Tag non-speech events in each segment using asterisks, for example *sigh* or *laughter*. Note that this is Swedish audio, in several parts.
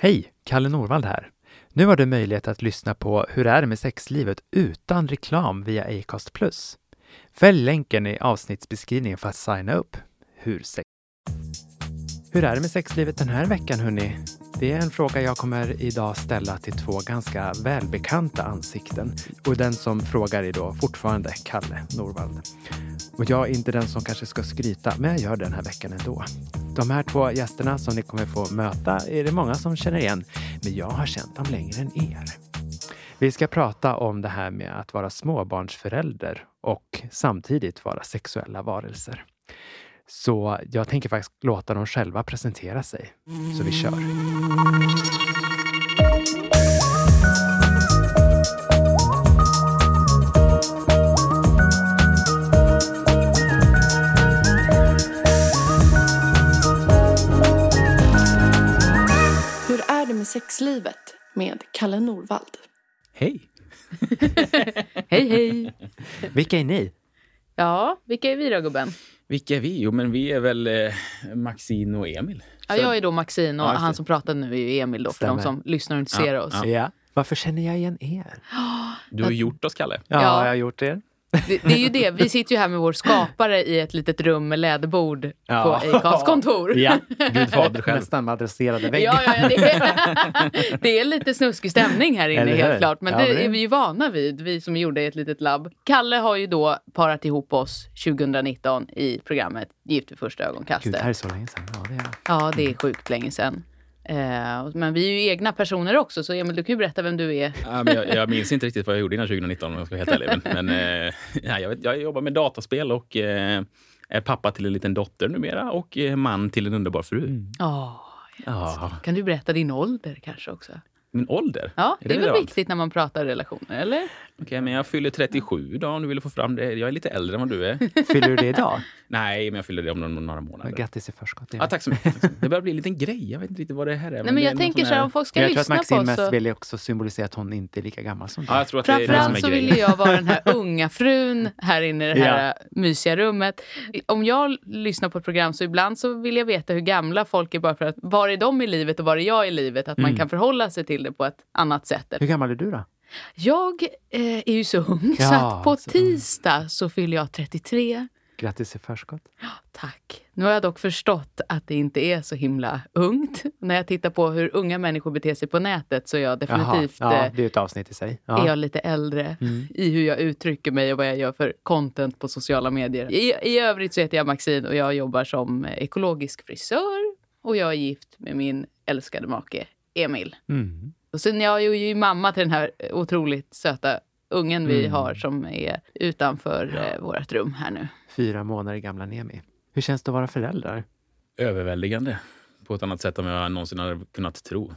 Hej! Kalle Norvald här. Nu har du möjlighet att lyssna på Hur är det med sexlivet utan reklam via Acast+. Fäll länken i avsnittsbeskrivningen för att signa upp. Hur, sex... Hur är det med sexlivet den här veckan, hörni? Det är en fråga jag kommer idag ställa till två ganska välbekanta ansikten. Och den som frågar är då fortfarande Kalle Norvald. Och jag är inte den som kanske ska skryta, men jag gör det den här veckan ändå. De här två gästerna som ni kommer få möta är det många som känner igen, men jag har känt dem längre än er. Vi ska prata om det här med att vara småbarnsförälder och samtidigt vara sexuella varelser. Så jag tänker faktiskt låta dem själva presentera sig. Så vi kör. Hur är det med sexlivet med Kalle Norvald? Hej! *laughs* Hej hej! Vilka är ni? Ja, vilka är vi då gubben? Vilka är vi? Jo, men vi är väl eh, Maxine och Emil. Ja, Så- jag är då Maxine och Ja, just han det. som pratar nu är ju Emil då, för Stämmer. de som lyssnar och inte ser Ja, oss. ja. Varför känner jag igen er? *gasps* Du har gjort oss, Kalle. Ja, Ja. jag har gjort det. Det, det är ju det, vi sitter ju här med vår skapare i ett litet rum med läderbord Ja. på Acasts kontor. Ja, Gud fader själv. nästan med adresserade väggar. Ja, ja, ja, det, är, *laughs* det är lite snuskig stämning här inne Eller hur? helt klart. Men Ja, det det- är vi ju vana vid, vi som gjorde ett litet labb. Kalle har ju då parat ihop oss 2019 i programmet Gift vid första Gud, ögonkastet. det här är så länge sedan. Ja, det är. Ja, det är sjukt länge sedan. Eh, men vi är ju egna personer också, så Emil, du kan ju berätta vem du är. Ja, men jag, jag minns inte riktigt vad jag gjorde innan 2019 om jag ska vara helt ärlig. Men, men eh, ja, jag, jag jobbar med dataspel och eh, är pappa till en liten dotter numera och eh, man till en underbar fru. Mm. Åh, Ja. kan du berätta din ålder kanske också? Min ålder? Ja, Är det är väl relevant? viktigt när man pratar relationer, eller? Okej, men jag fyller 37 idag om du vill få fram det. Jag är lite äldre än vad du är. *laughs* Fyller du det idag? Nej, men jag fyller det om några, månader. Grattis i förskott. Ja, tack så mycket. Det börjar bli en liten grej. Jag vet inte riktigt vad det här är. Nej, men är jag tänker så här, om folk ska Men jag tror att lyssna på Maxine oss mest så... vill ju också symbolisera att hon inte är lika gammal som du. Ja, jag tror att det är det som är Framförallt så vill jag vara den här *laughs* unga frun här inne i det här mysiga rummet. Om jag lyssnar på ett program så ibland så vill jag veta hur gamla folk är bara för att var är de i livet och var är jag i livet? Att man Mm. kan förhålla sig till det på ett annat sätt. Hur gammal är du då? Jag eh, är ju så ung så Ja, att på så tisdag så fyller jag 33. Grattis i förskott. Tack. Nu har jag dock förstått att det inte är så himla ungt. När jag tittar på hur unga människor beter sig på nätet så är jag definitivt Jaha, ja, eh, det är ett avsnitt i sig. är Ja. jag lite äldre Mm. i hur jag uttrycker mig och vad jag gör för content på sociala medier. I, I övrigt så heter jag Maxine och jag jobbar som ekologisk frisör och jag är gift med min älskade make Emil. Mm. Och sen jag är ju mamma till den här otroligt söta ungen vi Mm. har som är utanför Ja. eh, vårt rum här nu. Fyra månader gamla Nemi. Hur känns det att vara förälder? överväldigande på ett annat sätt än jag någonsin hade kunnat tro.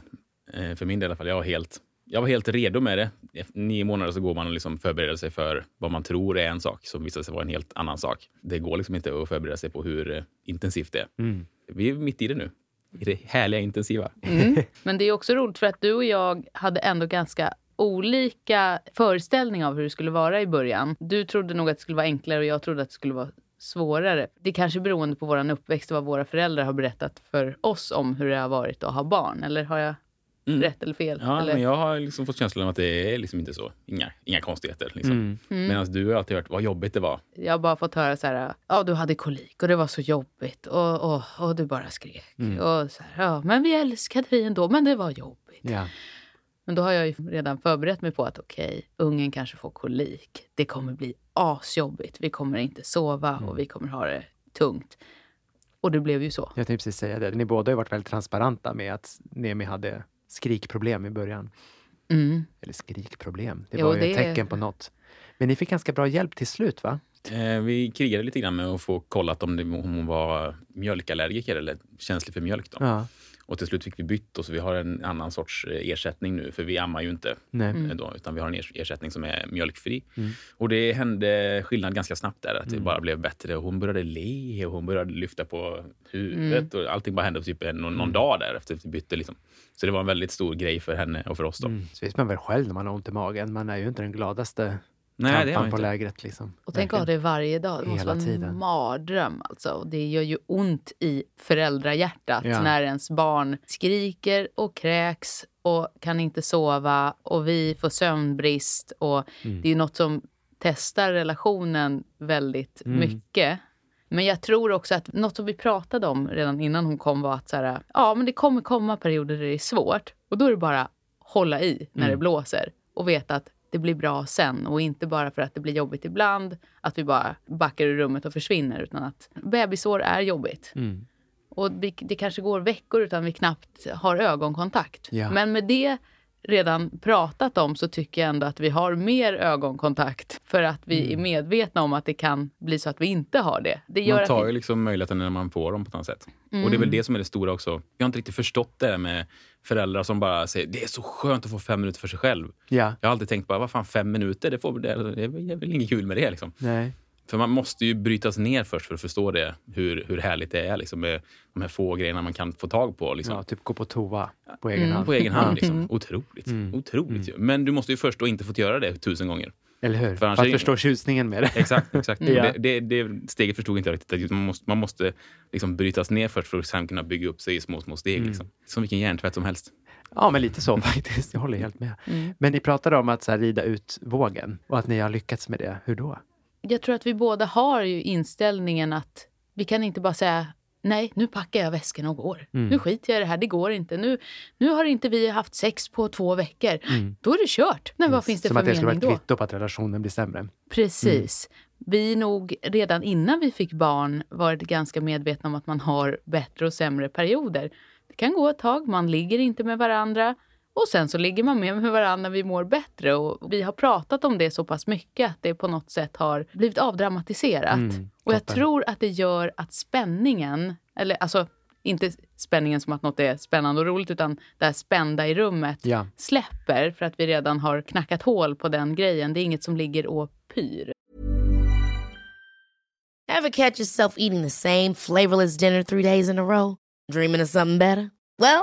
Eh, för min del i alla fall. Jag var helt, jag var helt redo med det. Efter nio månader så går man och liksom förbereder sig för vad man tror är en sak som visar sig vara en helt annan sak. Det går liksom inte att förbereda sig på hur eh, intensivt det är. Mm. Vi är mitt i det nu. I det härliga intensiva. Mm. *laughs* Men det är också roligt för att du och jag hade ändå ganska olika föreställningar av hur det skulle vara i början. Du trodde nog att det skulle vara enklare och jag trodde att det skulle vara svårare. Det är kanske beroende på vår uppväxt och vad våra föräldrar har berättat för oss om hur det har varit att ha barn. Eller har jag Mm. rätt eller fel? Ja, eller? men jag har liksom fått känslan av att det är liksom inte så. Inga, inga konstigheter. Liksom. Mm. Mm. Medan du har alltid hört vad jobbigt det var. Jag har bara fått höra så här, ja du hade kolik och det var så jobbigt och, och, och du bara skrek. Mm. Och så här, ja, men vi älskade dig ändå, men det var jobbigt. Ja. Men då har jag ju redan förberett mig på att okej, ungen kanske får kolik. Det kommer bli asjobbigt. Vi kommer inte sova Mm. och vi kommer ha det tungt. Och det blev ju så. Jag tänkte precis säga det. Ni båda har varit väldigt transparenta med att Nemi hade skrikproblem i början. Mm. Eller skrikproblem, det Jo, var ju det ett tecken på något. Men ni fick ganska bra hjälp till slut, va? Eh, vi krigade lite grann med att få kollat om, det, om hon var mjölkallergiker eller känslig för mjölk. Då. Ja. Och till slut fick vi bytt och så vi har en annan sorts eh, ersättning nu, för vi ammar ju inte. Nej. Mm. eh, Då, utan vi har en ers- ersättning som är mjölkfri. Mm. Och det hände skillnad ganska snabbt där, att det Mm. bara blev bättre. Och hon började le och hon började lyfta på huvudet. Och allting bara hände på typ en, någon, någon dag där efter att vi bytte. Liksom. Så det var en väldigt stor grej för henne och för oss. Då. Mm. Så vet man väl själv när man har ont i magen. Man är ju inte den gladaste Nej, det har man på inte. lägret. Liksom. Och tänk att ha det varje dag. Det måste Hela vara en tiden. mardröm. Alltså. Och Det gör ju ont i föräldrahjärtat Ja. när ens barn skriker och kräks och kan inte sova och vi får sömnbrist. Och Mm. Det är ju något som testar relationen väldigt Mm. mycket. Men jag tror också att något som vi pratade om redan innan hon kom var att så här, ja, men det kommer komma perioder där det är svårt. Och då är det bara hålla i när Mm. det blåser och veta att det blir bra sen. Och inte bara för att det blir jobbigt ibland, att vi bara backar ur rummet och försvinner. Utan att bebisår är jobbigt. Mm. Och vi, det kanske går veckor utan vi knappt har ögonkontakt. Ja. Men med det redan pratat om så tycker jag ändå att vi har mer ögonkontakt. För att vi Mm. är medvetna om att det kan bli så att vi inte har det. Det gör Man att tar vi, ju liksom möjligheten när man får dem på något sätt. Och det är väl det som är det stora också. Jag har inte riktigt förstått det där med föräldrar som bara säger det är så skönt att få fem minuter för sig själv. Ja, Jag har alltid tänkt bara, vad fan fem minuter, det, får, det, det är väl inget kul med det liksom. nej. För man måste ju brytas ner först för att förstå det, hur, hur härligt det är liksom, med de här få grejerna man kan få tag på. Liksom. Ja, typ gå på toa på egen Mm. hand. På egen hand. Mm. Liksom. Otroligt. Mm. Otroligt ju. Men du måste ju först då inte fått göra det tusen gånger. Eller hur? För För, att förstå tjusningen med det. Exakt. exakt. *laughs* Ja. det, det, det steget förstod inte jag riktigt. Man måste, man måste liksom brytas ner först för att sen kunna bygga upp sig i små, små steg. Mm. Liksom. Som vilken hjärntvätt som helst. Ja, men lite så *laughs* faktiskt. Jag håller helt med. Mm. Men ni pratade om att så här, rida ut vågen och att ni har lyckats med det. Hur då? Jag tror att vi båda har ju inställningen att vi kan inte bara säga nej, nu packar jag väskan och går. Mm. Nu skiter jag i det här, det går inte. Nu, nu har inte vi haft sex på två veckor. Mm. Då är det kört. Men vad finns det Som för att det skulle vara mening ett då? kvitto på att relationen blir sämre. Precis. Vi nog redan innan vi fick barn varit ganska medvetna om att man har bättre och sämre perioder. Det kan gå ett tag, man ligger inte med varandra och sen så ligger man med med varandra när vi mår bättre. Och vi har pratat om det så pass mycket att det på något sätt har blivit avdramatiserat. Mm, och jag tror att det gör att spänningen, eller alltså inte spänningen som att något är spännande och roligt utan det här spända i rummet Ja. släpper för att vi redan har knackat hål på den grejen. Det är inget som ligger och pyr. Ever catch yourself eating the same flavorless dinner three days in a row? Dreaming of something better? Well,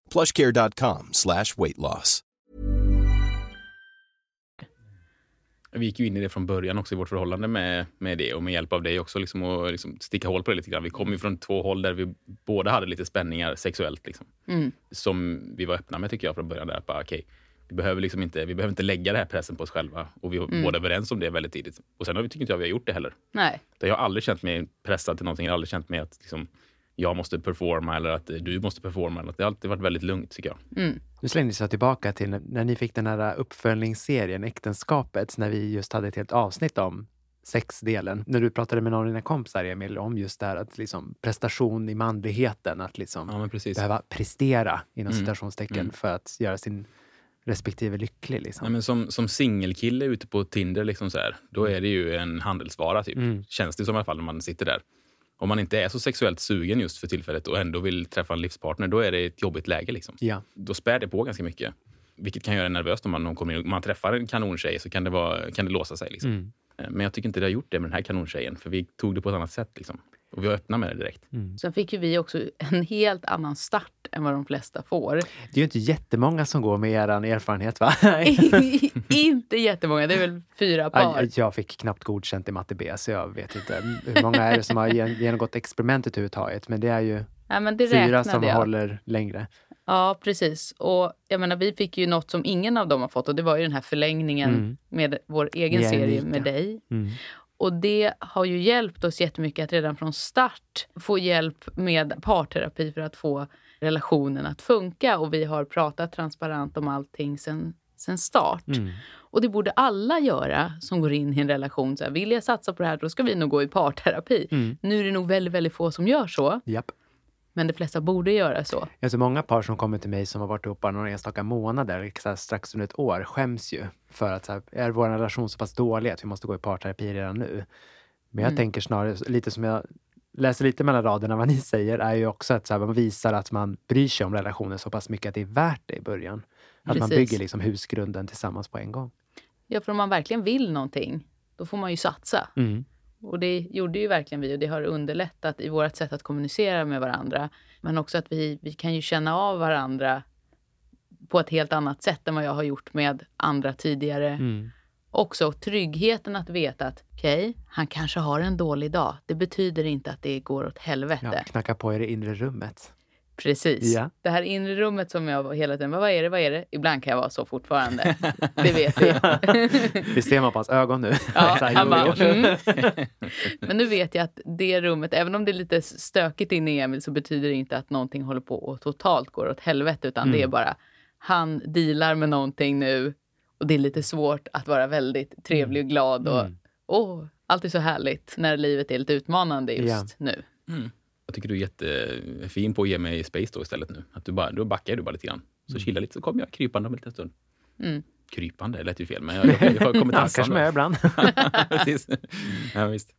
plushcare.com slash weight loss. Vi gick ju in i det från början också i vårt förhållande med, med det och med hjälp av dig också liksom, och liksom sticka hål på det lite grann. Vi kom ju från två håll där vi båda hade lite spänningar sexuellt. Liksom, Mm. som vi var öppna med tycker jag från början. Där, att bara, okay, vi, behöver liksom inte, vi behöver inte lägga den här pressen på oss själva. Och vi var Mm. båda överens om det väldigt tidigt. Och sen har vi, tycker inte jag vi har gjort det heller. Nej. Jag har aldrig känt mig pressad till någonting. Jag har aldrig känt mig att liksom, jag måste performa eller att du måste performa. Eller att det har alltid varit väldigt lugnt tycker jag. Mm. Nu slängdes jag tillbaka till när, ni fick den här uppföljningsserien Äktenskapet, när vi just hade ett helt avsnitt om sexdelen. När du pratade med någon av dina kompisar, Emil, om just det här att liksom prestation i manligheten, att liksom Ja, men precis. behöva prestera inom Mm. citationstecken Mm. för att göra sin respektive lycklig. Liksom. Nej, men som, som singelkille ute på Tinder, liksom så här, då är det ju en handelsvara. Typ. Mm. Känns det som i alla fall när man sitter där. Om man inte är så sexuellt sugen just för tillfället och ändå vill träffa en livspartner, då är det ett jobbigt läge. Liksom. Ja. Då spär det på ganska mycket. Vilket kan göra en nervös om man, om kommer in, om man träffar en kanontjej så kan det, vara, kan det låsa sig. Liksom. Mm. Eh, Men jag tycker inte det har gjort det med den här kanontjejen, för vi tog det på ett annat sätt. Liksom. Och vi var öppna med det direkt. Sen fick ju vi också en helt annan start än vad de flesta får. Det är ju inte jättemånga som går med er erfarenhet va? *laughs* inte jättemånga, det är väl fyra par. Jag fick knappt godkänt i matte B, så jag vet inte hur många är det som har gen- genomgått experimentet överhuvudtaget. Men det är ju Ja, men det fyra som jag. håller längre. Ja, precis. Och jag menar, vi fick ju något som ingen av dem har fått och det var ju den här förlängningen Mm. med vår egen serie med dig. Mm. Och det har ju hjälpt oss jättemycket att redan från start få hjälp med parterapi för att få relationen att funka. Och vi har pratat transparent om allting sen, sen start. Mm. Och det borde alla göra som går in i en relation. Så här, vill jag satsa på det här, då ska vi nog gå i parterapi. Mm. Nu är det nog väldigt, väldigt få som gör så. Japp. Men de flesta borde göra så. Så många par som kommer till mig som har varit ihop bara några enstaka månader, så här, strax under ett år, skäms ju för att så här, är vår relation så pass dålig att vi måste gå i parterapi redan nu. Men jag Mm. tänker snarare, lite som jag läser lite mellan raderna vad ni säger, är ju också att så här, man visar att man bryr sig om relationen så pass mycket att det är värt det i början. Att man Precis. bygger liksom husgrunden tillsammans på en gång. Ja, för om man verkligen vill någonting, då får man ju satsa. Mm. Och det gjorde ju verkligen vi och det har underlättat i vårt sätt att kommunicera med varandra. Men också att vi, vi kan ju känna av varandra på ett helt annat sätt än vad jag har gjort med andra tidigare. Mm. Också tryggheten att veta att okej, han kanske har en dålig dag. Det betyder inte att det går åt helvete. Ja, knacka på i det inre rummet. Precis. Ja. Det här inre rummet som jag hela tiden, vad är det, vad är det? Ibland kan jag vara så fortfarande. *laughs* Det vet vi. Det ser man på hans ögon nu. *laughs* Ja, *laughs* Så här, han bara, mm. Men nu vet jag att det rummet, även om det är lite stökigt inne i Emil, så betyder det inte att någonting håller på och totalt går åt helvete, utan Mm. det är bara han dealar med någonting nu och det är lite svårt att vara väldigt trevlig och glad och Mm. åh, allt är så härligt när livet är lite utmanande just nu. Jag tycker du är jättefin på att ge mig space då istället nu. Att du bara, då backar du bara lite grann. Så chilla lite så kommer jag krypande om en liten stund. Mm. Krypande, det lät ju fel. Men jag, jag, jag kommer *laughs* Ja, tassande. kanske gör ibland. *laughs* Precis. Ja, visst.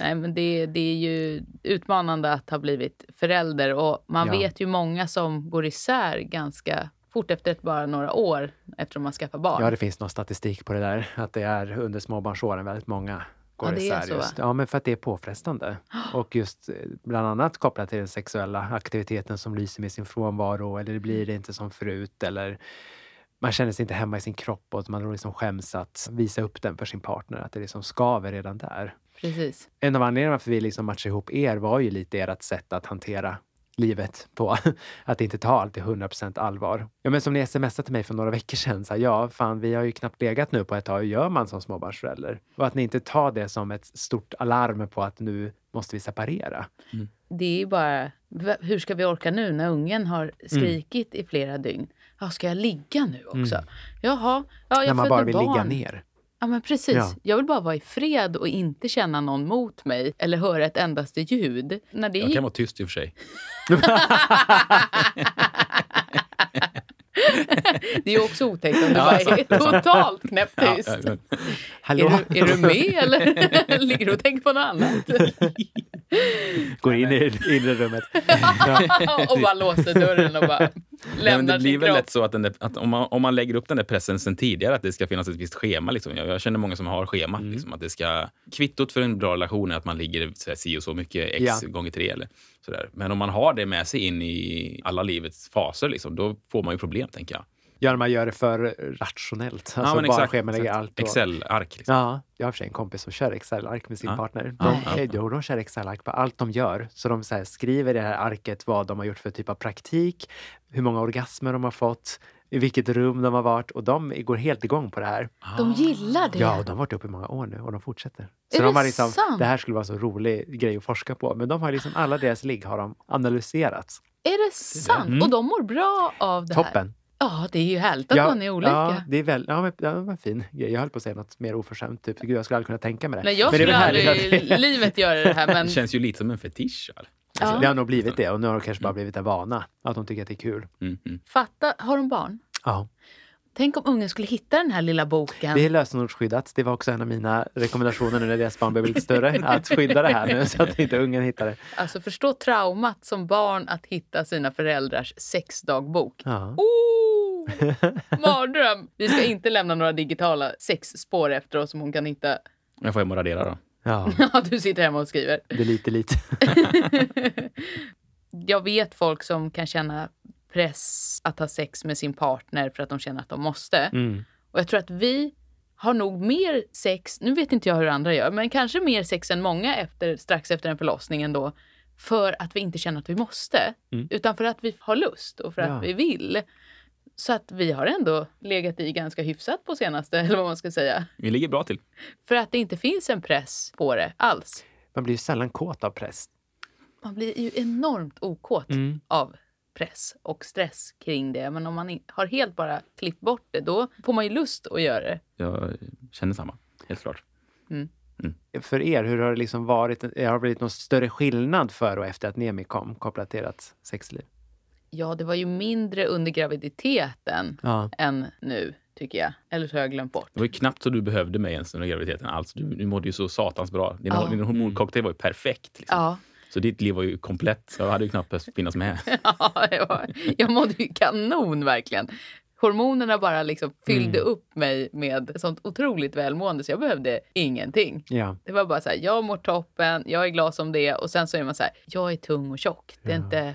Nej, men det, det är ju utmanande att ha blivit förälder och man Ja. vet ju många som går isär ganska fort efter ett, bara några år efter man skaffar barn. Ja, det finns någon statistik på det där. Att det är under småbarnsåren väldigt många går Ja, det är så, just. Ja, men för att det är påfrestande. *gasps* Och just eh, bland annat kopplat till den sexuella aktiviteten som lyser med sin frånvaro eller det blir det inte som förut eller man känner sig inte hemma i sin kropp och man liksom skäms att visa upp den för sin partner. Att det liksom skaver redan där. Precis. En av anledningarna varför vi liksom matchade ihop er var ju lite ert sätt att hantera livet på. *laughs* Att inte ta allt i 100% allvar. Ja, men som ni smsade till mig för några veckor sedan. Så här, ja, fan, vi har ju knappt legat nu på ett tag. Hur gör man som småbarnsförälder? Och att ni inte tar det som ett stort alarm på att nu måste vi separera. Det är ju bara, hur ska vi orka nu när ungen har skrikit i flera dygn? Ja, ska jag ligga nu också? Jaha, ja, jag När man bara vill barn. ligga ner. Ja, men precis. Ja. Jag vill bara vara i fred och inte känna någon mot mig eller höra ett endaste ljud. När det Jag kan vara tyst i och för sig. *laughs* Det är också otäckt om du Ja, bara är det är sant. totalt knäpptyst. Ja, ja, ja. Hallå? Är, du, är du med eller *laughs* ligger du och tänker på något annat? Går in i inre rummet. *laughs* och bara låser dörren och bara Men lämnar det blir väl lätt så att, där, att om, man, om man lägger upp den där pressen sen tidigare, att det ska finnas ett visst schema. Liksom. Jag, jag känner många som har schema. Mm. Liksom, att det ska, kvittot för en bra relation är att man ligger så här, si och så mycket x Ja. gånger tre. Eller, sådär. Men om man har det med sig in i alla livets faser, liksom, då får man ju problem, tänker jag. Ja, när man gör det för rationellt. Alltså men bara exakt, schemalägga allt. och- Excel-ark. Liksom. Ja, jag har för sig en kompis som kör Excel-ark med sin Ja. partner. De, Ja, ja. jo, de kör Excel-ark på allt de gör. Så de så här, skriver i det här arket vad de har gjort för typ av praktik, hur många orgasmer de har fått, i vilket rum de har varit och de går helt igång på det här. De gillar det. Ja, och de har varit uppe i många år nu och de fortsätter. Så Är de det har liksom, sant? det här skulle vara så rolig grej att forska på, men de har liksom alla deras ligg har de analyserat. Är det sant? Och de mår bra av det här? Mm. Toppen! Ja, det är ju härligt att man är olika. Ja, det är väl, ja, men, ja, men fin grej. Jag höll på att säga något mer oförskämt. Typ, gud, jag skulle aldrig kunna tänka mig det. Nej, jag men det skulle aldrig att- i livet göra det här, *laughs* men Det känns ju lite som en fetisch. Ja. Det har nog blivit det och nu har det kanske bara blivit en vana. Att de tycker att det är kul. Mm, mm. fatta, har de barn? Ja. Tänk om ungen skulle hitta den här lilla boken. Det är lösenordsskyddat. Det var också en av mina rekommendationer nu när deras barn blev lite större. *laughs* Att skydda det här nu så att inte ungen hittar det. Alltså förstå traumat som barn att hitta sina föräldrars sexdagbok. Ja. Oh, *laughs* mardröm! Vi ska inte lämna några digitala sexspår efter oss som hon kan hitta. Jag får hem och radera då. Ja, *laughs* Ja, du sitter hemma och skriver. det är lite lite. jag vet folk som kan känna press att ha sex med sin partner för att de känner att de måste. Mm. Och jag tror att vi har nog mer sex, nu vet inte jag hur andra gör, men kanske mer sex än många efter, strax efter en förlossning ändå. För att vi inte känner att vi måste, Mm. utan för att vi har lust och för Ja. att vi vill. Så att vi har ändå legat i ganska hyfsat på senaste, *laughs* eller vad man ska säga. Vi ligger bra till. För att det inte finns en press på det alls. Man blir ju sällan kåt av press. Man blir ju enormt okåt Mm. av press och stress kring det. Men om man har helt bara klippt bort det, då får man ju lust att göra det. Jag känner samma, helt klart. För er, hur har det liksom varit? Har det blivit någon större skillnad före och efter att Nemi kom kopplat till ert sexliv? Ja, det var ju mindre under graviditeten Ja. än nu, tycker jag. Eller så har jag glömt bort. Det var ju knappt så du behövde mig ens under graviditeten. Alls. Du, du mådde ju så satans bra. Din, Ja. din hormoncocktail var ju perfekt. Liksom. Ja, Så ditt liv var ju komplett. Jag hade ju knappt behövt finnas med. *laughs* ja var, jag mådde ju kanon verkligen. Hormonerna bara liksom fyllde Mm. upp mig med sånt otroligt välmående så jag behövde ingenting. ja. Det var bara så här, jag mår toppen, jag är glad som det och sen så är man så här, jag är tung och tjock. Det är Ja. inte...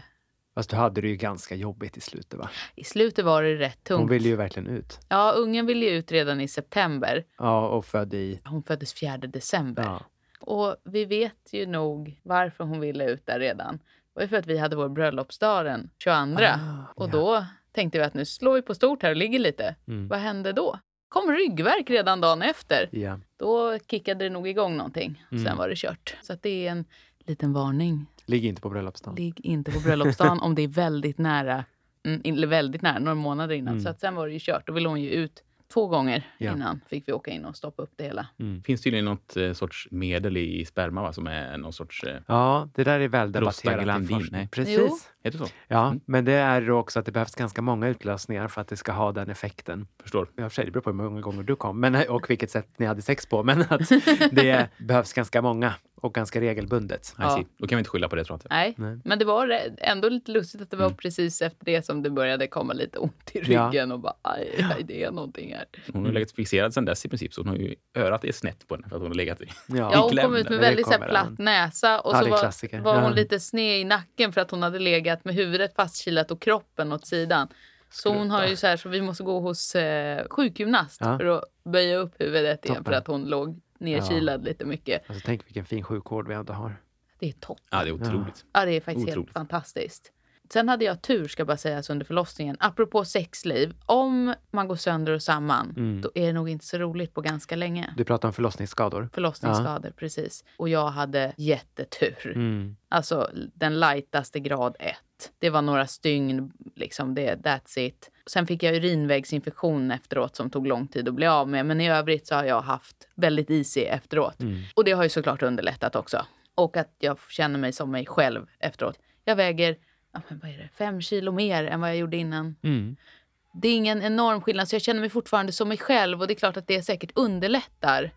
Fast du hade det ju ganska jobbigt i slutet va? I slutet var det rätt tungt. Hon ville ju verkligen ut. Ja, ungen ville ju ut redan i september. Ja, och född i... Hon föddes 4 december. Ja. Och vi vet ju nog varför hon ville ut där redan. Det var ju för att vi hade vår bröllopsdag den 22. Ah, och ja. då tänkte vi att nu slår vi på stort här och ligger lite. Mm. Vad hände då? Kom ryggverk redan dagen efter. Ja. Då kickade det nog igång någonting. Sen Mm. var det kört. Så det är en liten varning. Ligg inte på bröllopsdagen. Ligg inte på bröllopsdagen om det är väldigt nära. Mm, eller väldigt nära, några månader innan. Mm. Så att sen var det ju kört. Då ville hon ju ut två gånger Ja. innan. Fick vi åka in och stoppa upp det hela. Mm. Det finns tydligen något eh, sorts medel i sperma va? som är någon sorts... Eh, Ja, det där är väl debatterat nej. Precis. Jo. heter det så? Ja, Mm. men det är också att det behövs ganska många utlösningar för att det ska ha den effekten. Förstår. Ja, i och för sig, det beror på hur många gånger du kom men, och vilket sätt ni hade sex på. Men att *laughs* det behövs ganska många och ganska regelbundet. I Ja. see. Då kan vi inte skylla på det tror jag inte. Nej, Nej. men det var ändå lite lustigt att det var Mm. precis efter det som det började komma lite ont i Ja. ryggen och bara aj, aj, det är någonting här. Hon har legat fixerad sedan dess i princip. Så hon har ju, örat är snett på henne för att hon har legat i. Ja, Ja, hon kom ut med väldigt så platt näsa och Ja, så var, var hon Ja. lite sned i nacken för att hon hade legat med huvudet fastkilat och kroppen åt sidan. Så hon har ju så här, så vi måste gå hos eh, sjukgymnast Ja. för att böja upp huvudet igen Toppen. för att hon låg nerkilad lite mycket. Alltså, tänk vilken fin sjukvård vi ändå har. Det är toppen. Ja, det är otroligt. Ja, det är faktiskt helt Otroligt. fantastiskt. Sen hade jag tur, ska bara sägas, under förlossningen. Apropå sexliv. Om man går sönder och samman, Mm. då är det nog inte så roligt på ganska länge. Du pratar om förlossningsskador. Förlossningsskador, precis. Och jag hade jättetur. Mm. Alltså den lightaste grad 1. Det var några stygn, liksom det, that's it. Sen fick jag urinvägsinfektion efteråt som tog lång tid att bli av med. Men i övrigt så har jag haft väldigt easy efteråt. Mm. Och det har ju såklart underlättat också. Och att jag känner mig som mig själv efteråt. Jag väger ja, men vad är det, fem kilo mer än vad jag gjorde innan. Mm. Det är ingen enorm skillnad, så jag känner mig fortfarande som mig själv. Och det är klart att det säkert underlättar.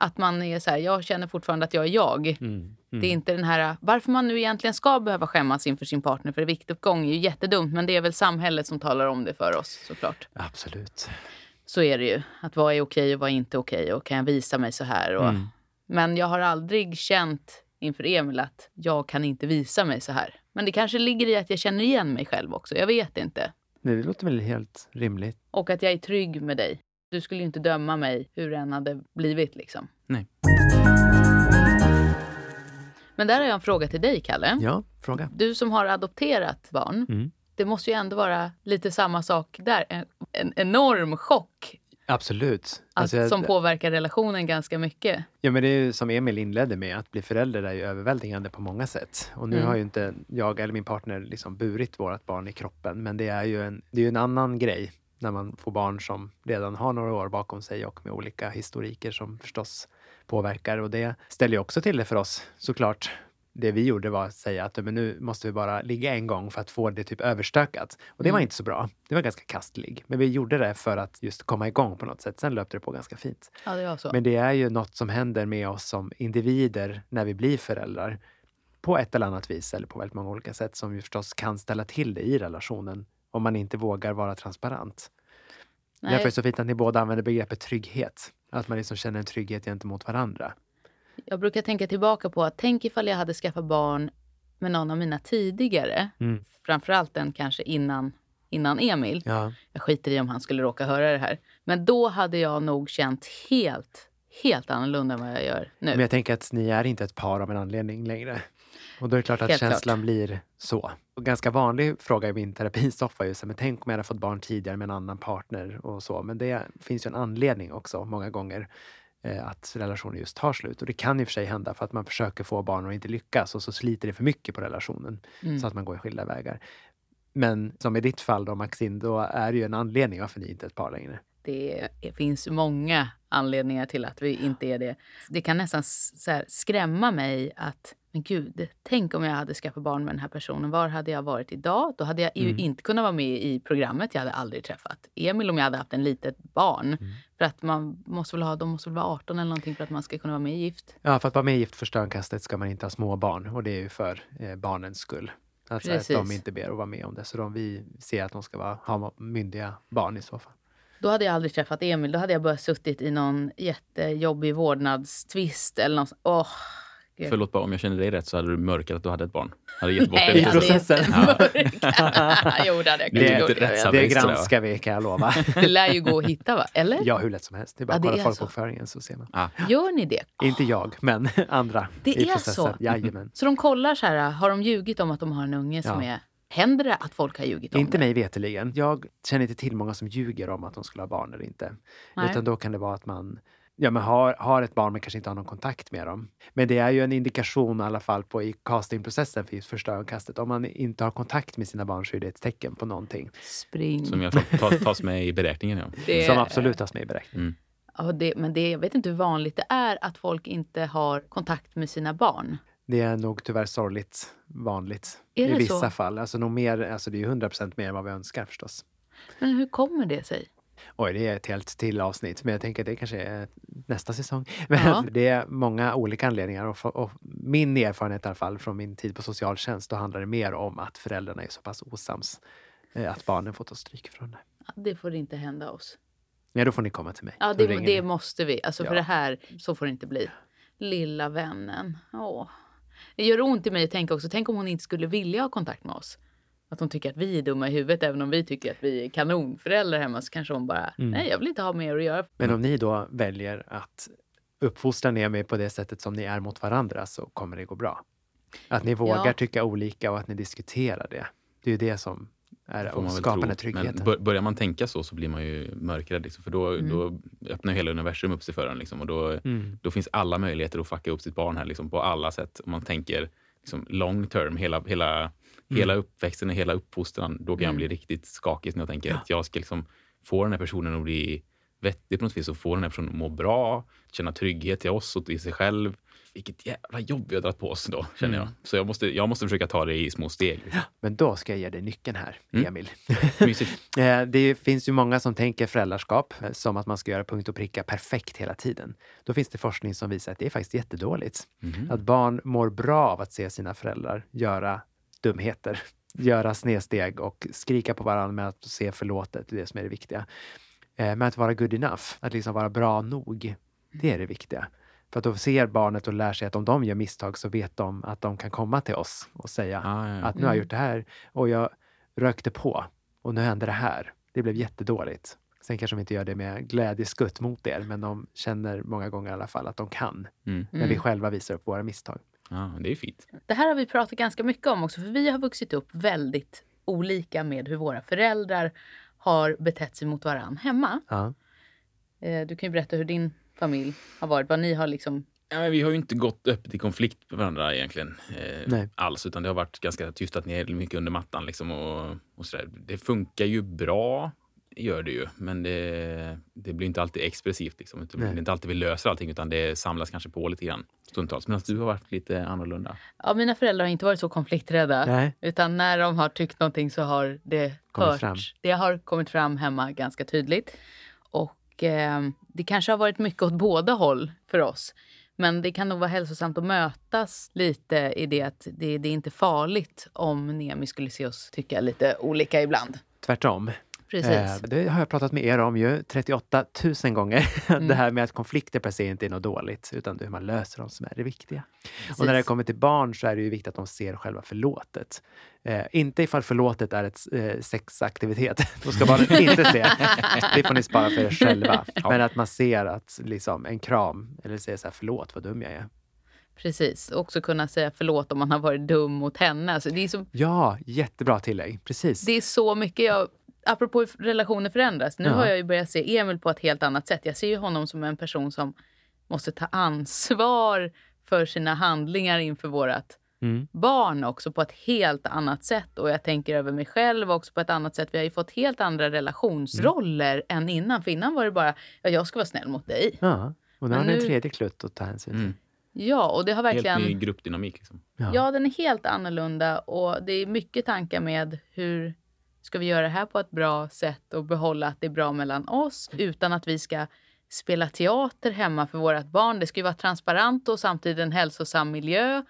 Att man är så här, jag känner fortfarande att jag är jag. Mm. Det är inte den här, varför man nu egentligen ska behöva skämmas inför sin partner för viktuppgång är ju jättedumt. Men det är väl samhället som talar om det för oss såklart. Absolut. Så är det ju. Att vad är okej och vad är inte okej och kan jag visa mig så här? Och, Mm. Men jag har aldrig känt inför Emil att jag kan inte visa mig så här. Men det kanske ligger i att jag känner igen mig själv också. Jag vet inte. Nej, det låter väl helt rimligt. Och att jag är trygg med dig. Du skulle ju inte döma mig hur det än hade blivit liksom. Nej. Men där har jag en fråga till dig, Kalle. Ja, fråga. Du som har adopterat barn. Mm. Det måste ju ändå vara lite samma sak där. En, en enorm chock Absolut. att, Alltså, jag- som påverkar relationen ganska mycket. Ja, men det är ju som Emil inledde med, att bli förälder är ju överväldigande på många sätt. Och nu Mm. har ju inte jag eller min partner liksom burit vårt barn i kroppen, men det är ju en, det är en annan grej när man får barn som redan har några år bakom sig och med olika historiker som förstås påverkar. Och det ställer ju också till det för oss såklart. Det vi gjorde var att säga att men nu måste vi bara ligga en gång för att få det typ överstökat. Och det var Mm. inte så bra. Det var ganska kastlig. Men vi gjorde det för att just komma igång på något sätt. Sen löpte det på ganska fint. Ja, det var. Men det är ju något som händer med oss som individer när vi blir föräldrar. På ett eller annat vis, eller på väldigt många olika sätt, som ju förstås kan ställa till det i relationen om man inte vågar vara transparent. Nej, Därför är det så fint att ni båda använder begreppet trygghet. Att man liksom känner en trygghet gentemot varandra. Jag brukar tänka tillbaka på att tänk ifall jag hade skaffat barn med någon av mina tidigare. Mm. Framförallt den kanske innan, innan Emil. Ja. Jag skiter i om han skulle råka höra det här. Men då hade jag nog känt helt, helt annorlunda än vad jag gör nu. Men jag tänker att ni är inte ett par av en anledning längre. Och då är det klart att Helt känslan klart. blir så. Och ganska vanlig fråga i min terapisoffa är ju så men tänk om jag hade fått barn tidigare med en annan partner och så. Men det finns ju en anledning också många gånger eh, att relationer just tar slut. Och det kan ju för sig hända för att man försöker få barn och inte lyckas och så sliter det för mycket på relationen Mm. så att man går i skilda vägar. Men som i ditt fall då Maxine, då är det ju en anledning varför ni inte är ett par längre. Det finns många anledningar till att vi inte är det. Det kan nästan skrämma mig att, men gud, tänk om jag hade skaffat barn med den här personen. Var hade jag varit idag? Då hade jag ju Mm. inte kunnat vara med i programmet. Jag hade aldrig träffat Emil om jag hade haft en litet barn. Mm. För att man måste väl ha, de måste väl vara 18 eller någonting för att man ska kunna vara med i Gift. Ja, för att vara med i Gift första ögonkastet ska man inte ha små barn och det är ju för eh, barnens skull. Alltså att de Precis. inte ber att vara med om det. Så de, vi ser att de ska vara, ha myndiga barn i så fall. Då hade jag aldrig träffat Emil. Då hade jag bara suttit i någon jättejobbig vårdnadstvist eller något. Åh, gud. Förlåt, bara om jag känner dig rätt så hade du mörkat att du hade ett barn. Hade gett bort Nej, det. Processen. inte mörkat. *laughs* jo, det hade jag Det gjort. Det va? granskar vi kan jag lova. Det lär ju gå att hitta, va? Eller? Ja, hur lätt som helst. Det är bara Ja, att det kolla folkbokföringen så ser man. Ah, Gör ni det? Inte jag, men *laughs* andra Det i är processen. så? Jajamän. Så de kollar så här, har de ljugit om att de har en unge som Ja. är... Händer det att folk har ljugit om Inte det? mig veteligen. Jag känner inte till många som ljuger om att de skulle ha barn eller inte. Nej. Utan då kan det vara att man ja, men har, har ett barn men kanske inte har någon kontakt med dem. Men det är ju en indikation i alla fall på i castingprocessen för just första ögonkastet. Om man inte har kontakt med sina barn så är det ett tecken på någonting Spring. som jag tas, tas med i beräkningen. Ja. *laughs* Det- som absolut tas med i beräkning. Ja, det, men det, jag vet inte hur vanligt det är att folk inte har kontakt med sina barn. Det är nog tyvärr sorgligt vanligt Är i vissa så? fall. Alltså, nog mer, alltså det är ju 100 procent mer än vad vi önskar förstås. Men hur kommer det sig? Oj, det är ett helt till avsnitt, men jag tänker att det kanske är nästa säsong. *laughs* Men Ja. det är många olika anledningar och, för, och min erfarenhet i alla fall från min tid på socialtjänst, då handlar det mer om att föräldrarna är så pass osams eh, att barnen får ta stryk från det. Ja, Det får inte hända oss. Ja, då får ni komma till mig. Ja, det, det måste vi. Alltså för det här, så får det inte bli. Lilla vännen. Åh. Det gör ont i mig att tänka också, tänk om hon inte skulle vilja ha kontakt med oss. Att hon tycker att vi är dumma i huvudet, även om vi tycker att vi är kanonföräldrar hemma, så kanske hon bara, Mm. nej jag vill inte ha mer att göra. Men om ni då väljer att uppfostra Nemi på det sättet som ni är mot varandra så kommer det gå bra. Att ni vågar Ja. tycka olika och att ni diskuterar det. Det är ju det som är och Men tryggheten. bör- börjar man tänka så så blir man ju mörkrädd. Liksom, för då, Mm. då öppnar hela universum upp sig för en. Liksom, och då, Mm. då finns alla möjligheter att fucka upp sitt barn här liksom, på alla sätt. Om man tänker liksom, long term, hela, hela, hela uppväxten och hela uppfostran. Då kan jag Mm. bli riktigt skakig när jag tänker att jag ska liksom, få den här personen att bli vettig på något vis och få den här personen att må bra, känna trygghet i oss och i sig själv. Vilket jävla jobb vi har dragit på oss då, känner Mm. jag. Så jag måste, jag måste försöka ta det i små steg. Liksom. Men då ska jag ge dig nyckeln här, Mm. Emil. *laughs* *laughs* Eh, Det finns ju många som tänker föräldraskap eh, som att man ska göra punkt och pricka perfekt hela tiden. Då finns det forskning som visar att det är faktiskt jättedåligt. Mhm. Att barn mår bra av att se sina föräldrar göra dumheter, göra snedsteg och skrika på varandra med att se förlåtet, det är det som är det viktiga. Eh, Men att vara good enough, att liksom vara bra nog, det är det viktiga. För att då ser barnet och lär sig att om de gör misstag så vet de att de kan komma till oss och säga Ah, ja, ja. att nu har jag Mm. gjort det här och jag rökte på och nu hände det här. Det blev jättedåligt. Sen kanske de inte gör det med glädjeskutt mot er, men de känner många gånger i alla fall att de kan. Mm. När vi Mm. själva visar upp våra misstag. Ja, det är fint. Det här har vi pratat ganska mycket om också, för vi har vuxit upp väldigt olika med hur våra föräldrar har betett sig mot varann hemma. Ja. Eh, Du kan ju berätta hur din familj har varit, vad ni har liksom... Ja, men vi har ju inte gått öppet i konflikt med varandra egentligen eh, Nej. alls, utan det har varit ganska tystat ner mycket under mattan. Liksom, och, och. Det funkar ju bra, gör det ju, men det, det blir inte alltid expressivt. Liksom. Det är inte alltid vi löser allting, utan det samlas kanske på lite grann stundtals. Medan du har varit lite annorlunda. Ja, mina föräldrar har inte varit så konflikträdda. Nej. Utan när de har tyckt någonting så har det Kommit hörts. fram. Det har kommit fram hemma ganska tydligt. Och eh, det kanske har varit mycket åt båda håll för oss. Men det kan nog vara hälsosamt att mötas lite i det att det, det är inte farligt om Nemi skulle se oss tycka lite olika ibland. Tvärtom. Precis. Eh, Det har jag pratat med er om ju 38 000 gånger. *laughs* Mm. Det här med att konflikter per se inte är något dåligt, utan det är hur man löser dem som är det viktiga. Precis. Och när det kommer till barn så är det ju viktigt att de ser själva förlåtet. Eh, inte ifall förlåtet är ett eh, sexaktivitet. *laughs* Då ska barnet *laughs* inte se. Det får ni spara för er själva. Men att man ser att liksom, en kram, eller säger så här, förlåt vad dum jag är. Precis. Också kunna säga förlåt om man har varit dum mot henne. Alltså det, är så, Ja, jättebra tillägg. Precis. det är så mycket jag... Apropå hur relationer förändras. Nu Ja. har jag ju börjat se Emil på ett helt annat sätt. Jag ser ju honom som en person som måste ta ansvar för sina handlingar inför vårat Mm. barn också på ett helt annat sätt. Och jag tänker över mig själv också på ett annat sätt. Vi har ju fått helt andra relationsroller än innan. För innan var det bara, ja, jag ska vara snäll mot dig. Ja, och nu Men har ni en tredje klutt att ta hänsyn till. Mm. Ja, och det har verkligen... Helt ny gruppdynamik. Liksom. Ja. Ja, den är helt annorlunda och det är mycket tankar med hur ska vi göra det här på ett bra sätt och behålla att det är bra mellan oss utan att vi ska spela teater hemma för vårt barn. Det ska ju vara transparent och samtidigt en hälsosam miljö.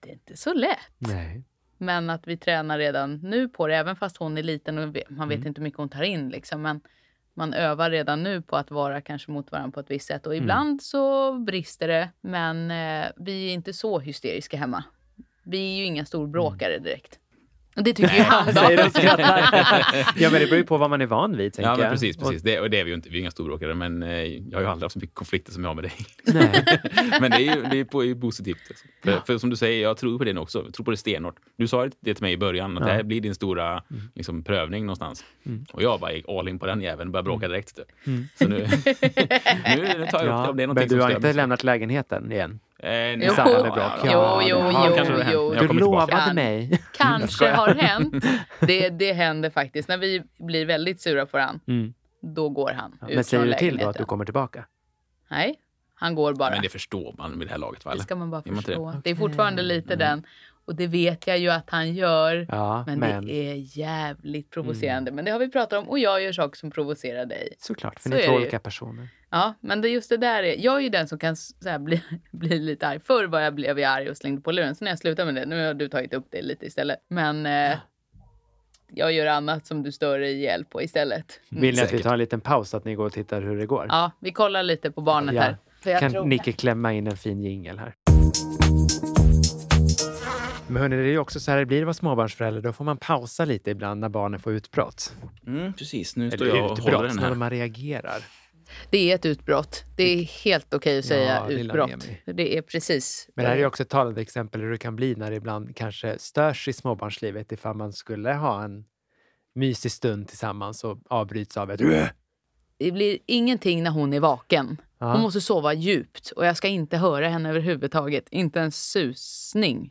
Det är inte så lätt. Nej. Men att vi tränar redan nu på det, även fast hon är liten och man vet Mm. inte hur mycket hon tar in. Liksom. Men man övar redan nu på att vara kanske mot varandra på ett visst sätt. Mm. Och ibland så brister det, men eh, vi är inte så hysteriska hemma. Vi är ju inga storbråkare direkt. Och det tycker ju han *laughs* Mm. Säger då. och *laughs* ja, men det beror ju på vad man är van vid, tänker Ja, men precis. precis. Och, Det, och det är vi ju inte. Vi är inga storbråkare, men eh, jag har ju aldrig haft så mycket konflikter som jag har med dig. nej. *laughs* men det är ju det är på, är ju positivt. Alltså. För, för som du säger, jag tror på det nu också. Jag tror på det stenhårt. Du sa det till mig i början, att Ja. det här blir din stora liksom, prövning någonstans. Och jag bara gick all in på den jäveln och började bråka direkt. Mm. Så nu, nu, nu tar jag upp det Ja, om det är någonting men du som har inte lämnat lägenheten igen? Eh. Jo, bråk. jo, Ja, jo, jo, hänt. jo. Jag Du kommer tillbaka. lovade Kan- mig. *laughs* Kanske har hänt. *laughs* Det, det händer faktiskt. När vi blir väldigt sura på varandra, Mm. då går han Ja, ut men säger du till då att du kommer tillbaka? Nej, han går bara. Men det förstår man vid det här laget, va? Det ska man bara man det? förstå. Det är fortfarande lite den. Och det vet jag ju att han gör. Ja, Men, men, det är jävligt provocerande. Men det har vi pratat om och jag gör saker som provocerar dig. såklart, för så ni är två olika personer. Ja, men det just det där är, jag är ju den som kan så här, bli, *laughs* bli lite arg. Förr var jag, blev jag arg och slängde på luren. Sen när jag slutade med det, nu har du tagit upp det lite istället. Men eh, jag gör annat som du stör dig ihjäl på istället. Vill ni att vi tar en liten paus att ni går och tittar hur det går? Ja, vi kollar lite på barnet Ja. här. För jag kan tror... Nicke klämma in en fin jingel här? Men hörni, det är ju också så här det blir att vara småbarnsförälder. Då får man pausa lite ibland när barnen får utbrott. Mm, precis, nu står Eller jag och håller den när här. man reagerar. Det är ett utbrott. Det är helt okej att säga Ja, utbrott. Det är precis. Men det här är ju också ett talande exempel hur det kan bli när det ibland kanske störs i småbarnslivet ifall man skulle ha en mysig stund tillsammans och avbryts av ett Det blir ingenting när hon är vaken. Hon måste sova djupt och jag ska inte höra henne överhuvudtaget. Inte en susning.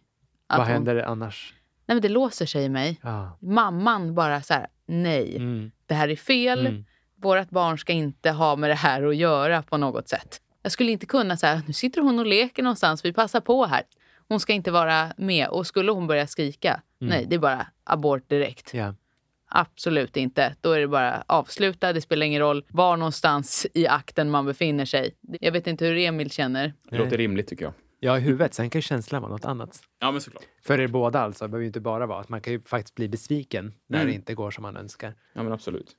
Att Vad hon... händer annars? Nej, men det låser sig i mig. Ja. Mamman bara så här, nej, Mm. det här är fel. Mm. Vårt barn ska inte ha med det här att göra på något sätt. Jag skulle inte kunna säga, nu sitter hon och leker någonstans, vi passar på här. Hon ska inte vara med. Och skulle hon börja skrika, nej, det är bara abort direkt. Ja. Absolut inte. Då är det bara avsluta. Det spelar ingen roll var någonstans i akten man befinner sig. Jag vet inte hur Emil känner. Det låter rimligt tycker jag. Ja, i huvudet. Sen kan ju känslan vara något annat. Ja, men såklart. För er båda alltså. Det behöver ju inte bara vara att man kan ju faktiskt bli besviken när Mm. det inte går som man önskar. Ja, men absolut.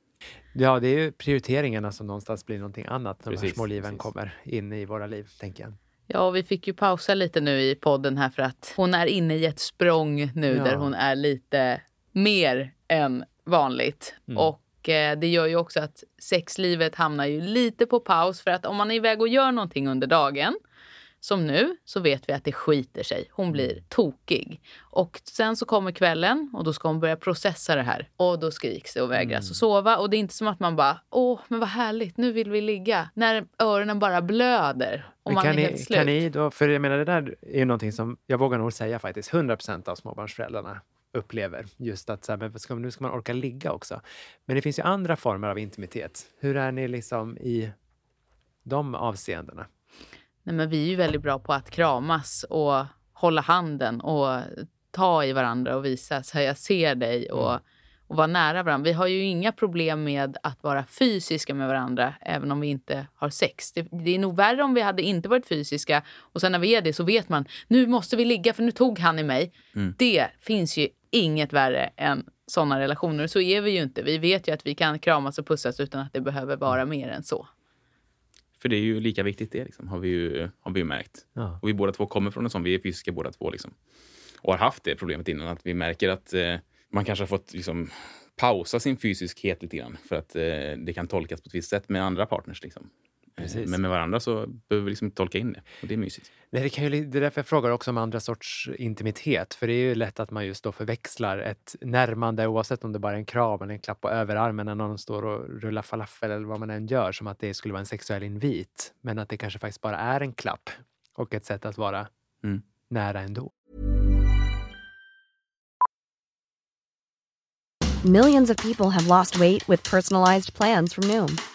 Ja, det är ju prioriteringarna som någonstans blir någonting annat när de här små liven precis. kommer in i våra liv, tänker jag. Ja, vi fick ju pausa lite nu i podden här för att hon är inne i ett språng nu Ja. där hon är lite mer än vanligt. Mm. Och eh, det gör ju också att sexlivet hamnar ju lite på paus för att om man är iväg och gör någonting under dagen som nu så vet vi att det skiter sig. Hon blir tokig. Och sen så kommer kvällen och då ska hon börja processa det här. Och då skriks det och vägras att sova. Och det är inte som att man bara, åh, men vad härligt, nu vill vi ligga. När öronen bara blöder och Men man kan, är ni, helt slut. kan ni då, för jag menar det där är ju någonting som jag vågar nog säga faktiskt 100% av småbarnsföräldrarna upplever. Just att så här, men ska, nu ska man orka ligga också. Men det finns ju andra former av intimitet. Hur är ni liksom i de avseendena? Nej, men vi är ju väldigt bra på att kramas och hålla handen och ta i varandra och visa så här, jag ser dig och, och vara nära varandra. Vi har ju inga problem med att vara fysiska med varandra även om vi inte har sex. Det, det är nog värre om vi hade inte varit fysiska och sen när vi är det så vet man nu måste vi ligga för nu tog han i mig. Det finns ju inget värre än sådana relationer. Så är vi ju inte. Vi vet ju att vi kan kramas och pussas utan att det behöver vara mer än så. För det är ju lika viktigt det, liksom, har vi ju, har vi ju märkt. Ja. Och vi båda två kommer från en sån, vi är fysiska båda två. Liksom. Och har haft det problemet innan, att vi märker att eh, man kanske har fått liksom, pausa sin fysiskhet lite grann. För att eh, det kan tolkas på ett visst sätt med andra partners. Liksom. Precis. Men med varandra så behöver vi liksom inte tolka in det. Och det är mysigt. Nej, det, kan ju, det är därför jag frågar också om andra sorts intimitet. För det är ju lätt att man just då förväxlar ett närmande oavsett om det bara är en kram eller en klapp på överarmen när någon står och rullar falafel eller vad man än gör som att det skulle vara en sexuell invit. Men att det kanske faktiskt bara är en klapp och ett sätt att vara Mm. nära ändå. Millions of people have lost weight with personalized plans from Noom,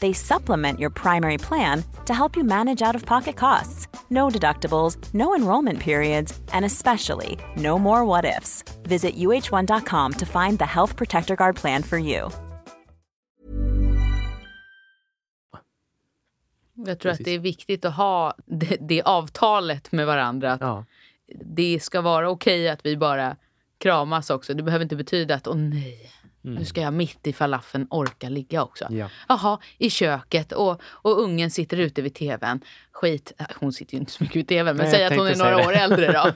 They supplement your primary plan to help you manage out of pocket costs. No deductibles, no enrollment periods, and especially no more what ifs. Visit uh1.com to find the Health Protector Guard plan for you. Jag tror Precis. att det är viktigt att ha det, det avtalet med varandra. Att Ja. Det ska vara okej att vi bara kramas också. Det behöver inte betyda att åh nej, nu ska jag mitt i falafeln orka ligga också. Ja. Jaha, i köket och, och ungen sitter ute vid tvn. Skit, äh, hon sitter ju inte så mycket vid tvn, men Nej, säg att hon är några år äldre då.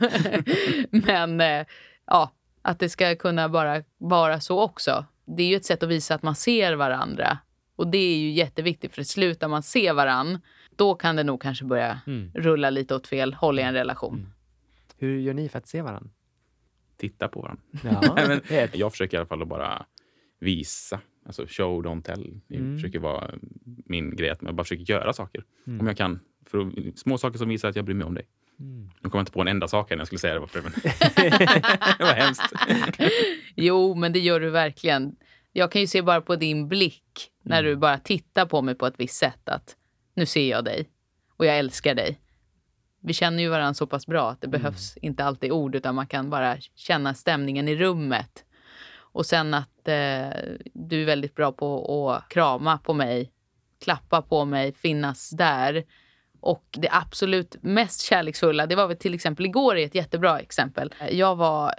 *laughs* *laughs* men eh, ja, att det ska kunna bara vara så också. Det är ju ett sätt att visa att man ser varandra. Och det är ju jätteviktigt, för slutar man se varann, då kan det nog kanske börja Mm. rulla lite åt fel håll i en relation. Hur gör ni för att se varandra? Titta på varandra. Ja, *laughs* jag försöker i alla fall att bara visa. Alltså show, don't tell. Det Mm. försöker vara min grej. Att jag bara försöker göra saker. Mm. Om jag kan. För små saker som visar att jag bryr mig om dig. Mm. Nu kommer jag inte på en enda sak här när jag skulle säga det. Varför, men... *laughs* *laughs* det var hemskt. Jo, men det gör du verkligen. Jag kan ju se bara på din blick när Mm. du bara tittar på mig på ett visst sätt att nu ser jag dig och jag älskar dig. Vi känner ju varandra så pass bra att det Mm. behövs inte alltid ord utan man kan bara känna stämningen i rummet. Och sen att eh, du är väldigt bra på att krama på mig, klappa på mig, finnas där. Och det absolut mest kärleksfulla, det var väl till exempel igår är ett jättebra exempel. Jag var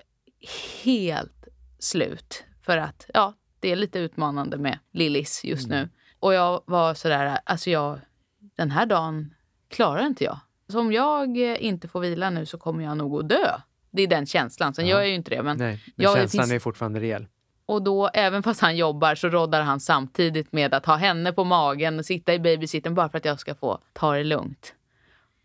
helt slut för att ja, det är lite utmanande med Lillis just nu. Och jag var sådär, alltså jag, den här dagen klarar inte jag. Så om jag inte får vila nu så kommer jag nog att dö. Det är den känslan. Sen Ja. gör jag ju inte det. Men Nej, men jag, det känslan finns- är fortfarande reell. Och då, även fast han jobbar, så roddar han samtidigt med att ha henne på magen och sitta i babysitten bara för att jag ska få ta det lugnt.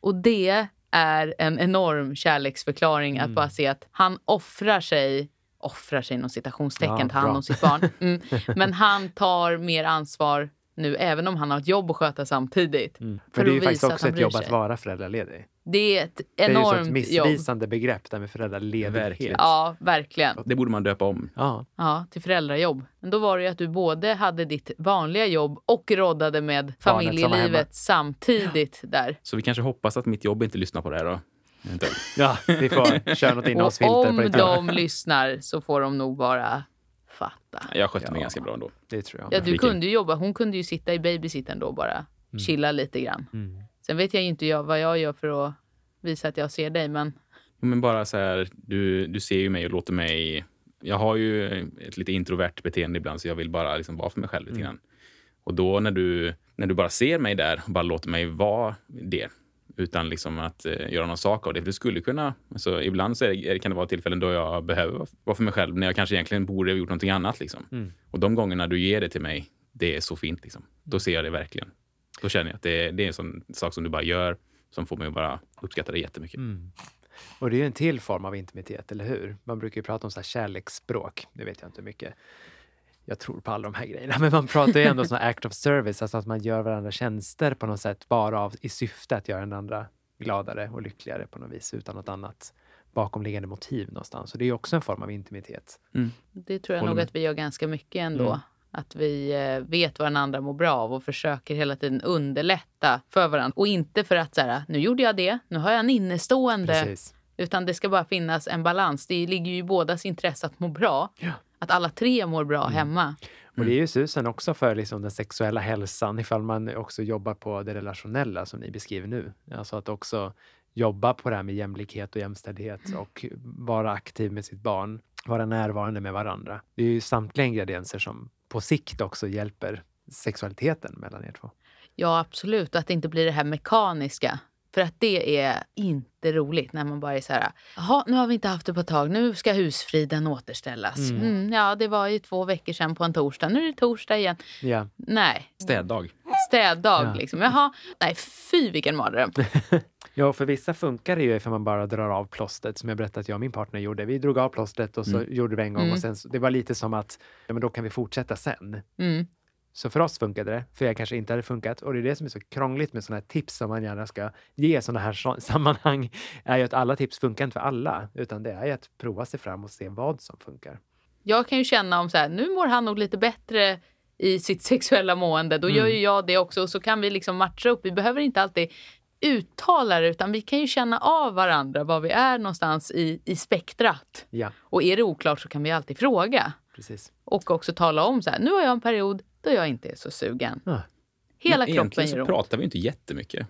Och det är en enorm kärleksförklaring Mm. att bara se att han offrar sig, offrar sig inom citationstecken, Ja, tar hand om sitt barn. *laughs* Mm. Men han tar mer ansvar nu, även om han har ett jobb att sköta samtidigt. Mm. För Men det är ju faktiskt också ett jobb sig. att vara föräldraledig. Det är ett Det är ju ett enormt jobb. missvisande begrepp där med föräldraledighet. Verkligen. Ja, verkligen. Det borde man döpa om. Ja. Ja, till föräldrajobb. Men då var det ju att du både hade ditt vanliga jobb och roddade med familjelivet samtidigt där. Så vi kanske hoppas att mitt jobb inte lyssnar på det här då. Ja, vi får köra något innehållsfilter om de lyssnar så får de nog bara fatta. Jag skötte mig Ja. ganska bra ändå. Det tror jag. Ja, du kunde ju jobba. Hon kunde ju sitta i babysitten då och bara chilla lite grann. Mm. Sen vet jag ju inte jag vad jag gör för att visa att jag ser dig, men Men bara så här, du, du ser ju mig och låter mig... Jag har ju ett lite introvert beteende ibland, så jag vill bara liksom vara för mig själv lite grann. Och då när du, när du bara ser mig där och bara låter mig vara det, utan liksom att eh, göra någon sak av det. För det skulle kunna... Alltså, ibland så är det, kan det vara tillfällen då jag behöver vara för mig själv, när jag kanske egentligen borde ha gjort någonting annat. Liksom. Mm. Och de gångerna du ger det till mig, det är så fint. Liksom. Då ser jag det verkligen. Då känner jag att det, det är en sån sak som du bara gör, som får mig att bara uppskatta det jättemycket. Mm. Och det är ju en till form av intimitet, eller hur? Man brukar ju prata om så här kärleksspråk. Det vet jag inte hur mycket jag tror på alla de här grejerna, *laughs* men man pratar ju ändå om act of service, alltså att man gör varandra tjänster på något sätt, bara av, i syfte att göra den andra gladare och lyckligare på något vis, utan något annat bakomliggande motiv någonstans. Och det är ju också en form av intimitet. det tror jag Håller nog med. att vi gör ganska mycket ändå. Mm. Att vi eh, vet vad den andra mår bra av och försöker hela tiden underlätta för varandra. Och inte för att så här, nu gjorde jag det, nu har jag en innestående. Precis. Utan det ska bara finnas en balans. Det ligger ju i bådas intresse att må bra. Att alla tre mår bra Mm. hemma. Och det är ju susen också för liksom den sexuella hälsan ifall man också jobbar på det relationella som ni beskriver nu. Alltså att också jobba på det här med jämlikhet och jämställdhet och vara aktiv med sitt barn, vara närvarande med varandra. Det är ju samtliga ingredienser som på sikt också hjälper sexualiteten mellan er två. Ja, absolut. Att det inte blir det här mekaniska. För att det är inte roligt när man bara är så här, jaha, nu har vi inte haft det på ett tag, nu ska husfriden återställas. Mm. Mm, ja, det var ju två veckor sedan på en torsdag, nu är det torsdag igen. Ja. Nej, Städdag. städdag Ja. liksom. Jaha, nej fy vilken mardröm. *laughs* Ja, för vissa funkar det ju ifall man bara drar av plåstret som jag berättade att jag och min partner gjorde. Vi drog av plåstret och så Mm. gjorde vi en gång Mm. och sen det var lite som att ja, men då kan vi fortsätta sen. Mm. Så för oss funkade det, för jag kanske inte hade funkat. Och det är det som är så krångligt med sådana här tips som man gärna ska ge i sådana här *laughs* sammanhang. är ju att alla tips funkar inte för alla, utan det är ju att prova sig fram och se vad som funkar. Jag kan ju känna om så här, nu mår han nog lite bättre i sitt *laughs* sexuella mående. Då gör Mm. ju jag det också och så kan vi liksom matcha upp. Vi behöver inte alltid uttala det utan vi kan ju känna av varandra var vi är någonstans i, i spektrat. Ja, Och är det oklart så kan vi alltid fråga. precis. Och också tala om så här, nu har jag en period då jag inte är så sugen. Ja. Hela Men kroppen gör så ont. pratar vi inte jättemycket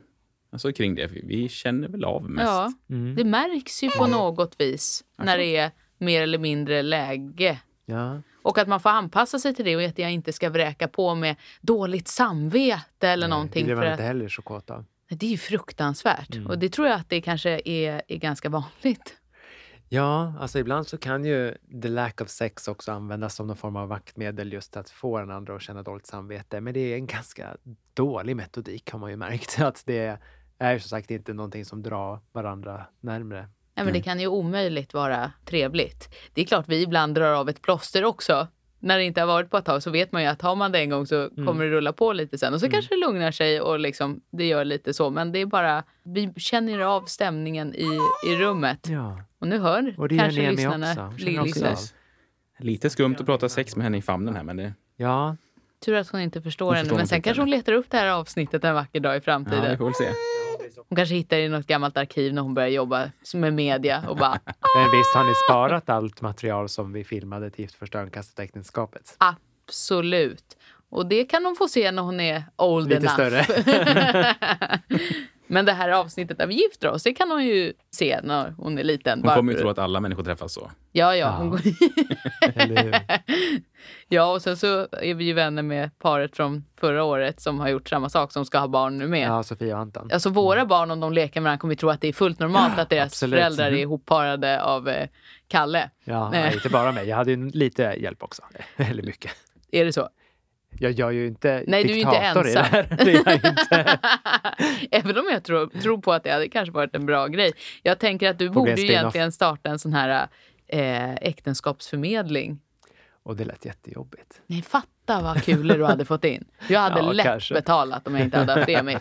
alltså, kring det. Vi- känner väl av mest. Ja, Mm. det märks ju på något vis när det är mer eller mindre läge. Ja. Och att man får anpassa sig till det och att jag inte ska vräka på med dåligt samvete eller Det någonting. blir För man att, inte heller så kåt av. det är ju fruktansvärt. Mm. Och det tror jag att det kanske är, är ganska vanligt. Ja, alltså ibland så kan ju the lack of sex också användas som någon form av vaktmedel just att få den andra att känna dåligt samvete. Men det är en ganska dålig metodik har man ju märkt. *laughs* Att det är som sagt inte någonting som drar varandra närmre. Ja, men Det kan ju omöjligt vara trevligt. Det är klart vi ibland drar av ett plåster också. När det inte har varit på ett tag så vet man ju att har man det en gång så kommer det rulla på lite sen. Och så Mm. kanske det lugnar sig och liksom, det gör lite så. Men det är bara, vi känner av stämningen i, i rummet. Ja, Och nu hör och kanske lyssnarna av. Lite skumt att prata sex med henne i famnen här, men det, Ja, Tur att hon inte förstår förstår Men sen kanske hon letar upp det här avsnittet en vacker dag i ja, framtiden. vi får väl se. Hon kanske hittar i något gammalt arkiv när hon börjar jobba med media och bara *laughs* men visst har ni sparat allt material som vi filmade till Gift första ögonkastet äktenskapet? absolut. Och det kan hon få se när hon är old Lite enough. större. *laughs* *laughs* Men det här avsnittet där vi gifter oss, det kan hon ju se när hon är liten. Hon kommer ju tro att alla människor träffas så. Ja, ja. Ja. Hon... Hur? *laughs* ja, och sen så är vi ju vänner med paret från förra året som har gjort samma sak, som ska ha barn nu med. Ja, Sofia och Anton. Alltså våra barn, om de leker med varandra, kommer ju tro att det är fullt normalt att deras absolut. Mm. föräldrar är ihopparade av eh, Kalle. Ja, Nej. inte bara mig. Jag hade ju lite hjälp också. *laughs* Eller mycket. Är det så? Jag gör ju inte Nej, du är ju inte diktator i det ensam. här. *laughs* Det inte. *laughs* Även om jag tror, tror på att det hade kanske varit en bra grej. Jag tänker att du bli borde ju egentligen starta en sån här eh, äktenskapsförmedling. Och det lät jättejobbigt. Nej, fatta vad kul du hade fått in. Jag hade *laughs* Ja, lätt kanske. betalat om jag inte hade haft Emil.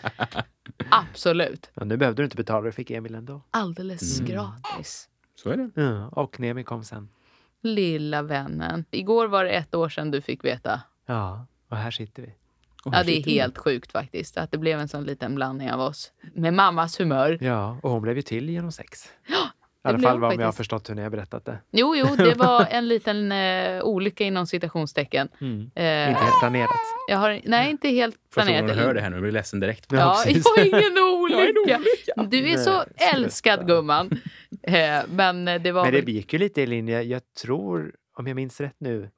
Absolut. Men nu behövde du inte betala, du fick Emil ändå. Alldeles Mm. gratis. Så är det. Ja, och Nemi kom sen. Lilla vännen. Igår var det ett år sedan du fick veta. Ja, och här sitter vi. Och Ja, det är sitter vi. helt sjukt faktiskt. Att det blev en sån liten blandning av oss. Med mammas humör. Ja, och hon blev ju till genom sex. *gasps* alla blev fall vad om jag har förstått hur ni har berättat det. Jo, jo, det *laughs* var en liten eh, olycka inom citationstecken. Mm. Eh, Inte helt planerat. jag har, nej, inte helt Första planerat. gången du hör det här nu blir jag ledsen direkt. Ja, Ja, *laughs* precis. jag har ingen *laughs* olycka. Du är Nej, så sluta. älskad gumman. Eh, men det var Men det gick ju lite i linje, jag tror, om jag minns rätt nu,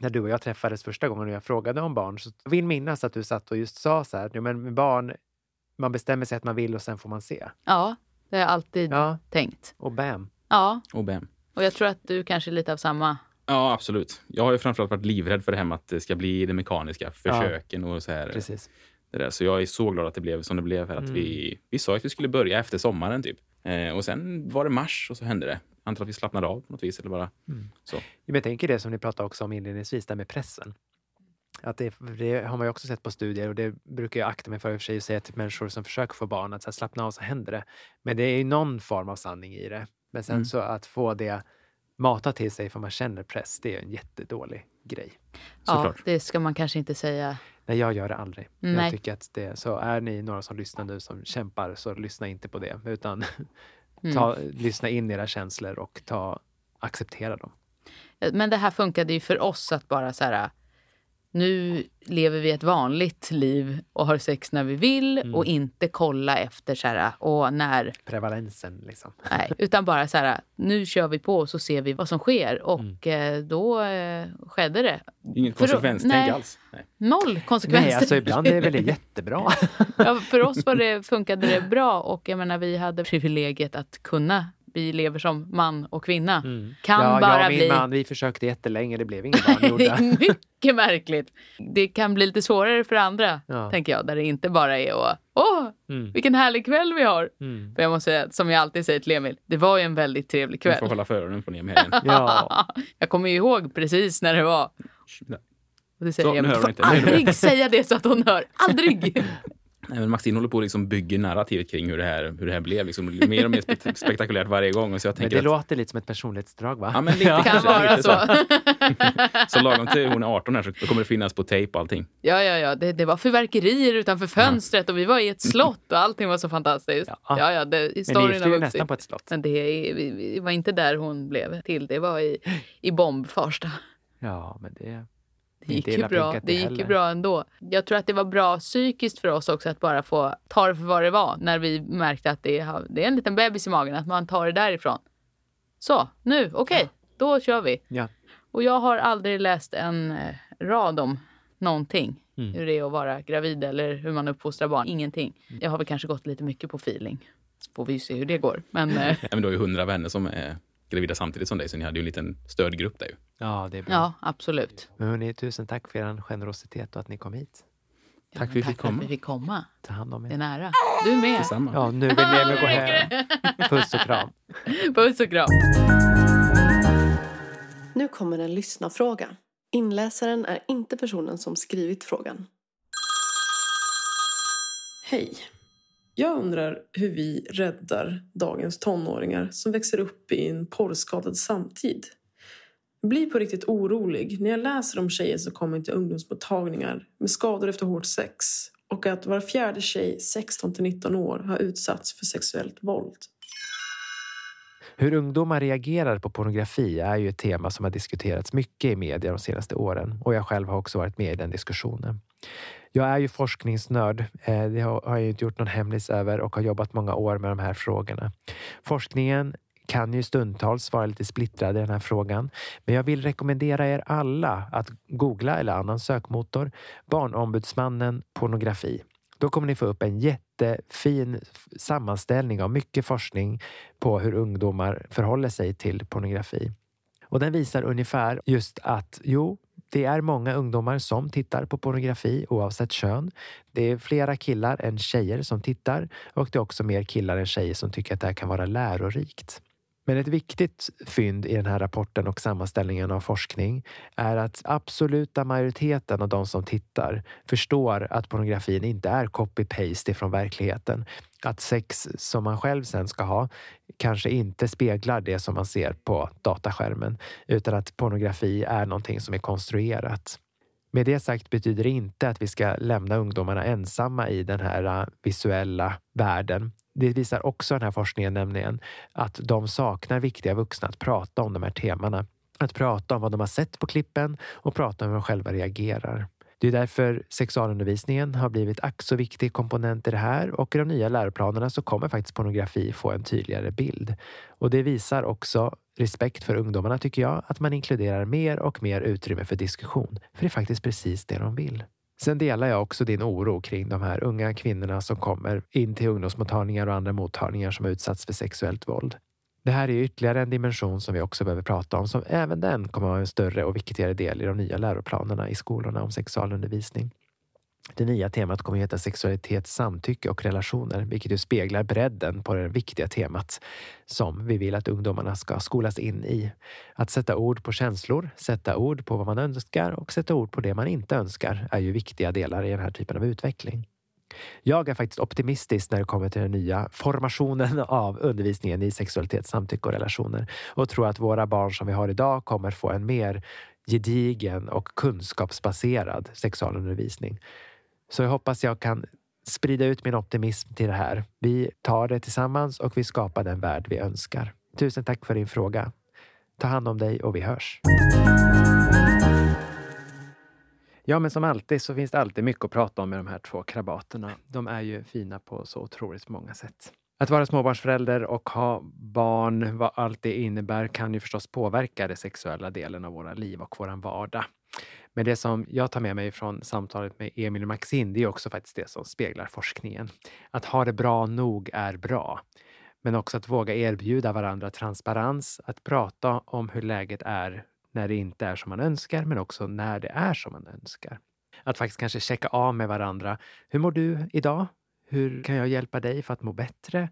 när du och jag träffades första gången och jag frågade om barn, så jag vill minnas att du satt och just sa så här, "Jo, men med barn, man bestämmer sig att man vill och sen får man se. Ja, det har jag alltid Ja, tänkt. och bam. Ja, Och bam. och jag tror att du kanske är lite av samma. Ja, absolut. Jag har ju framförallt varit livrädd för det här med att det ska bli det mekaniska, försöken och så här. Precis. Det där. Så jag är så glad att det blev som det blev. För att Mm. vi, vi sa att vi skulle börja efter sommaren typ. Eh, och sen var det mars och så hände det. Antar att vi slappnade av på något vis. Eller bara så. Men jag tänker det som ni pratade också om inledningsvis, där med pressen. Att det, det har man ju också sett på studier och det brukar jag akta mig för i och för sig att säga till människor som försöker få barn att så här, slappna av så händer det. Men det är ju någon form av sanning i det. Men sen Mm. så att få det matat till sig för man känner press, det är en jättedålig grej. Ja, Såklart. det ska man kanske inte säga. Nej, jag gör det aldrig. Nej. Jag tycker att det, så är ni några som lyssnar nu som kämpar så lyssna inte på det utan *laughs* Mm. ta, lyssna in era känslor och ta, acceptera dem. Men det här funkade ju för oss att bara så här. Nu lever vi ett vanligt liv och har sex när vi vill Mm. och inte kolla efter så här, och när. Prevalensen liksom. Nej, utan bara så här, nu kör vi på och så ser vi vad som sker. Och Mm. då eh, skedde det. Inget konsekvenstänk nej. alls. Nej. Noll konsekvenser. Nej, alltså ibland är det väl jättebra. *laughs* ja, för oss var det, funkade det bra och jag menar vi hade privilegiet att kunna. Vi lever som man och kvinna. Kan Mm. ja, bara jag och min bli man, vi försökte jättelänge, det blev inget barn *laughs* gjorda. mycket märkligt. Det kan bli lite svårare för andra, Ja. tänker jag. Där det inte bara är att åh, Mm. vilken härlig kväll vi har. Mm. För jag måste säga, som jag alltid säger till Emil, det var ju en väldigt trevlig Du får kväll. hålla för öronen på helgen. *laughs* Ja. jag kommer ju ihåg precis när det var. Och det säger Så, Emil, du får aldrig säga det så att hon hör. Aldrig! *laughs* Men Maxine håller på att liksom bygga narrativet kring hur det här, hur det här blev. Liksom, mer och mer spek- *laughs* spektakulärt varje gång. Och så jag Men det att, låter lite som ett personlighetsdrag va? Ja, men lite kan kanske, vara lite så. *laughs* Så lagom till hon är 18 här så kommer det finnas på tejp och allting. Ja, ja, ja. Det, det var fyrverkerier utanför fönstret och vi var i ett slott och allting var så fantastiskt. Ja. Ja, ja, det, Men ni gifte vuxit. nästan på ett slott. Men det är- vi- vi- det var inte där hon blev till. Det var i, i Bomb, Farsta. Ja, men det... Det gick ju bra. Det gick ju bra ändå. Jag tror att det var bra psykiskt för oss också att bara få ta det för vad det var. När vi märkte att det är, det är en liten bebis i magen. Att man tar det därifrån. Så, nu, okej, då kör vi. Ja. Och jag har aldrig läst en eh, rad om någonting. Mm. Hur det är att vara gravid eller hur man uppfostrar barn. Ingenting. Jag har väl kanske gått lite mycket på feeling. Så får vi se hur det går. Men *laughs* eh, Ja, men du har ju hundra vänner som är gravida samtidigt som dig, så ni hade ju en liten stödgrupp där ju. Ja, det är bra. ja, absolut. Men hörni, tusen tack för er generositet och att ni kom hit. Ja, Tack för att vi men fick för att komma. vi fick komma. Ta hand om Det är er. nära. Du med. Ja, nu vill ni även gå hem. *laughs* Puss och kram. Puss och kram. Nu kommer en lyssnarfråga. Inläsaren är inte personen som skrivit frågan. Hej. Jag undrar hur vi räddar dagens tonåringar som växer upp i en porrskadad samtid. Jag blir på riktigt orolig när jag läser om tjejer som kommer till ungdomsmottagningar med skador efter hårt sex och att var fjärde tjej 16-19 år har utsatts för sexuellt våld. Hur ungdomar reagerar på pornografi är ju ett tema som har diskuterats mycket i media de senaste åren och jag själv har också varit med i den diskussionen. Jag är ju forskningsnörd. Eh, det har har jag inte gjort någon hemlis över och har jobbat många år med de här frågorna. Forskningen kan ju stundtals vara lite splittrad i den här frågan. Men jag vill rekommendera er alla att googla eller annan sökmotor Barnombudsmannen pornografi. Då kommer ni få upp en jättefin sammanställning av mycket forskning på hur ungdomar förhåller sig till pornografi. Och den visar ungefär just att jo, det är många ungdomar som tittar på pornografi oavsett kön. Det är flera killar än tjejer som tittar och det är också mer killar än tjejer som tycker att det här kan vara lärorikt. Men ett viktigt fynd i den här rapporten och sammanställningen av forskning är att absoluta majoriteten av de som tittar förstår att pornografin inte är copy-paste ifrån verkligheten. Att sex som man själv sen ska ha kanske inte speglar det som man ser på dataskärmen utan att pornografi är någonting som är konstruerat. Med det sagt betyder det inte att vi ska lämna ungdomarna ensamma i den här äh, visuella världen. Det visar också den här forskningen nämligen att de saknar viktiga vuxna att prata om de här temana. Att prata om vad de har sett på klippen och prata om hur de själva reagerar. Det är därför sexualundervisningen har blivit ack så viktig komponent i det här och i de nya läroplanerna så kommer faktiskt pornografi få en tydligare bild. Och det visar också respekt för ungdomarna tycker jag, att man inkluderar mer och mer utrymme för diskussion. För det är faktiskt precis det de vill. Sen delar jag också din oro kring de här unga kvinnorna som kommer in till ungdomsmottagningar och andra mottagningar som utsatts för sexuellt våld. Det här är ytterligare en dimension som vi också behöver prata om, som även den kommer att ha en större och viktigare del i de nya läroplanerna i skolorna om sexualundervisning. Det nya temat kommer att heta sexualitet, samtycke och relationer, vilket ju speglar bredden på det viktiga temat som vi vill att ungdomarna ska skolas in i. Att sätta ord på känslor, sätta ord på vad man önskar och sätta ord på det man inte önskar är ju viktiga delar i den här typen av utveckling. Jag är faktiskt optimistisk när det kommer till den nya formationen av undervisningen i sexualitet, samtycke och relationer och tror att våra barn som vi har idag kommer få en mer gedigen och kunskapsbaserad sexualundervisning. Så jag hoppas jag kan sprida ut min optimism till det här. Vi tar det tillsammans och vi skapar den värld vi önskar. Tusen tack för din fråga. Ta hand om dig och vi hörs. Ja, men som alltid så finns det alltid mycket att prata om med de här två krabaterna. De är ju fina på så otroligt många sätt. Att vara småbarnsförälder och ha barn, vad allt det innebär, kan ju förstås påverka den sexuella delen av våra liv och vår vardag. Men det som jag tar med mig från samtalet med Emil och Maxine, det är också faktiskt det som speglar forskningen. Att ha det bra nog är bra. Men också att våga erbjuda varandra transparens, att prata om hur läget är när det inte är som man önskar, men också när det är som man önskar. Att faktiskt kanske checka av med varandra. Hur mår du idag? Hur kan jag hjälpa dig för att må bättre?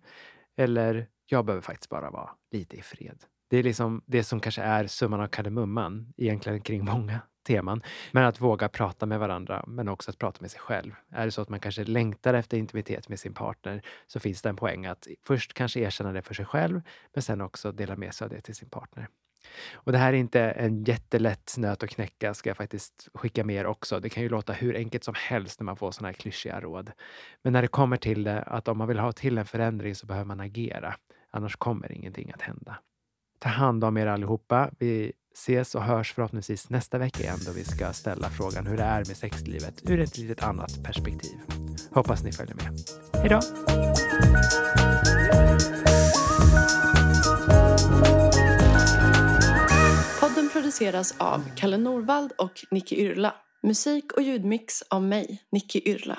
Eller, jag behöver faktiskt bara vara lite i fred. Det är liksom det som kanske är summan av kardemumman, egentligen kring *laughs* många teman. Men att våga prata med varandra, men också att prata med sig själv. Är det så att man kanske längtar efter intimitet med sin partner så finns det en poäng att först kanske erkänna det för sig själv, men sen också dela med sig av det till sin partner. Och det här är inte en jättelätt nöt att knäcka, ska jag faktiskt skicka med er också. Det kan ju låta hur enkelt som helst när man får sådana här klyschiga råd. Men när det kommer till det, att om man vill ha till en förändring så behöver man agera. Annars kommer ingenting att hända. Ta hand om er allihopa. Vi ses och hörs förhoppningsvis nästa vecka igen då vi ska ställa frågan hur det är med sexlivet ur ett litet annat perspektiv. Hoppas ni följer med. Hej då! Podden produceras av Kalle Norvald och Nicky Yrla. Musik och ljudmix av mig, Nicky Yrla.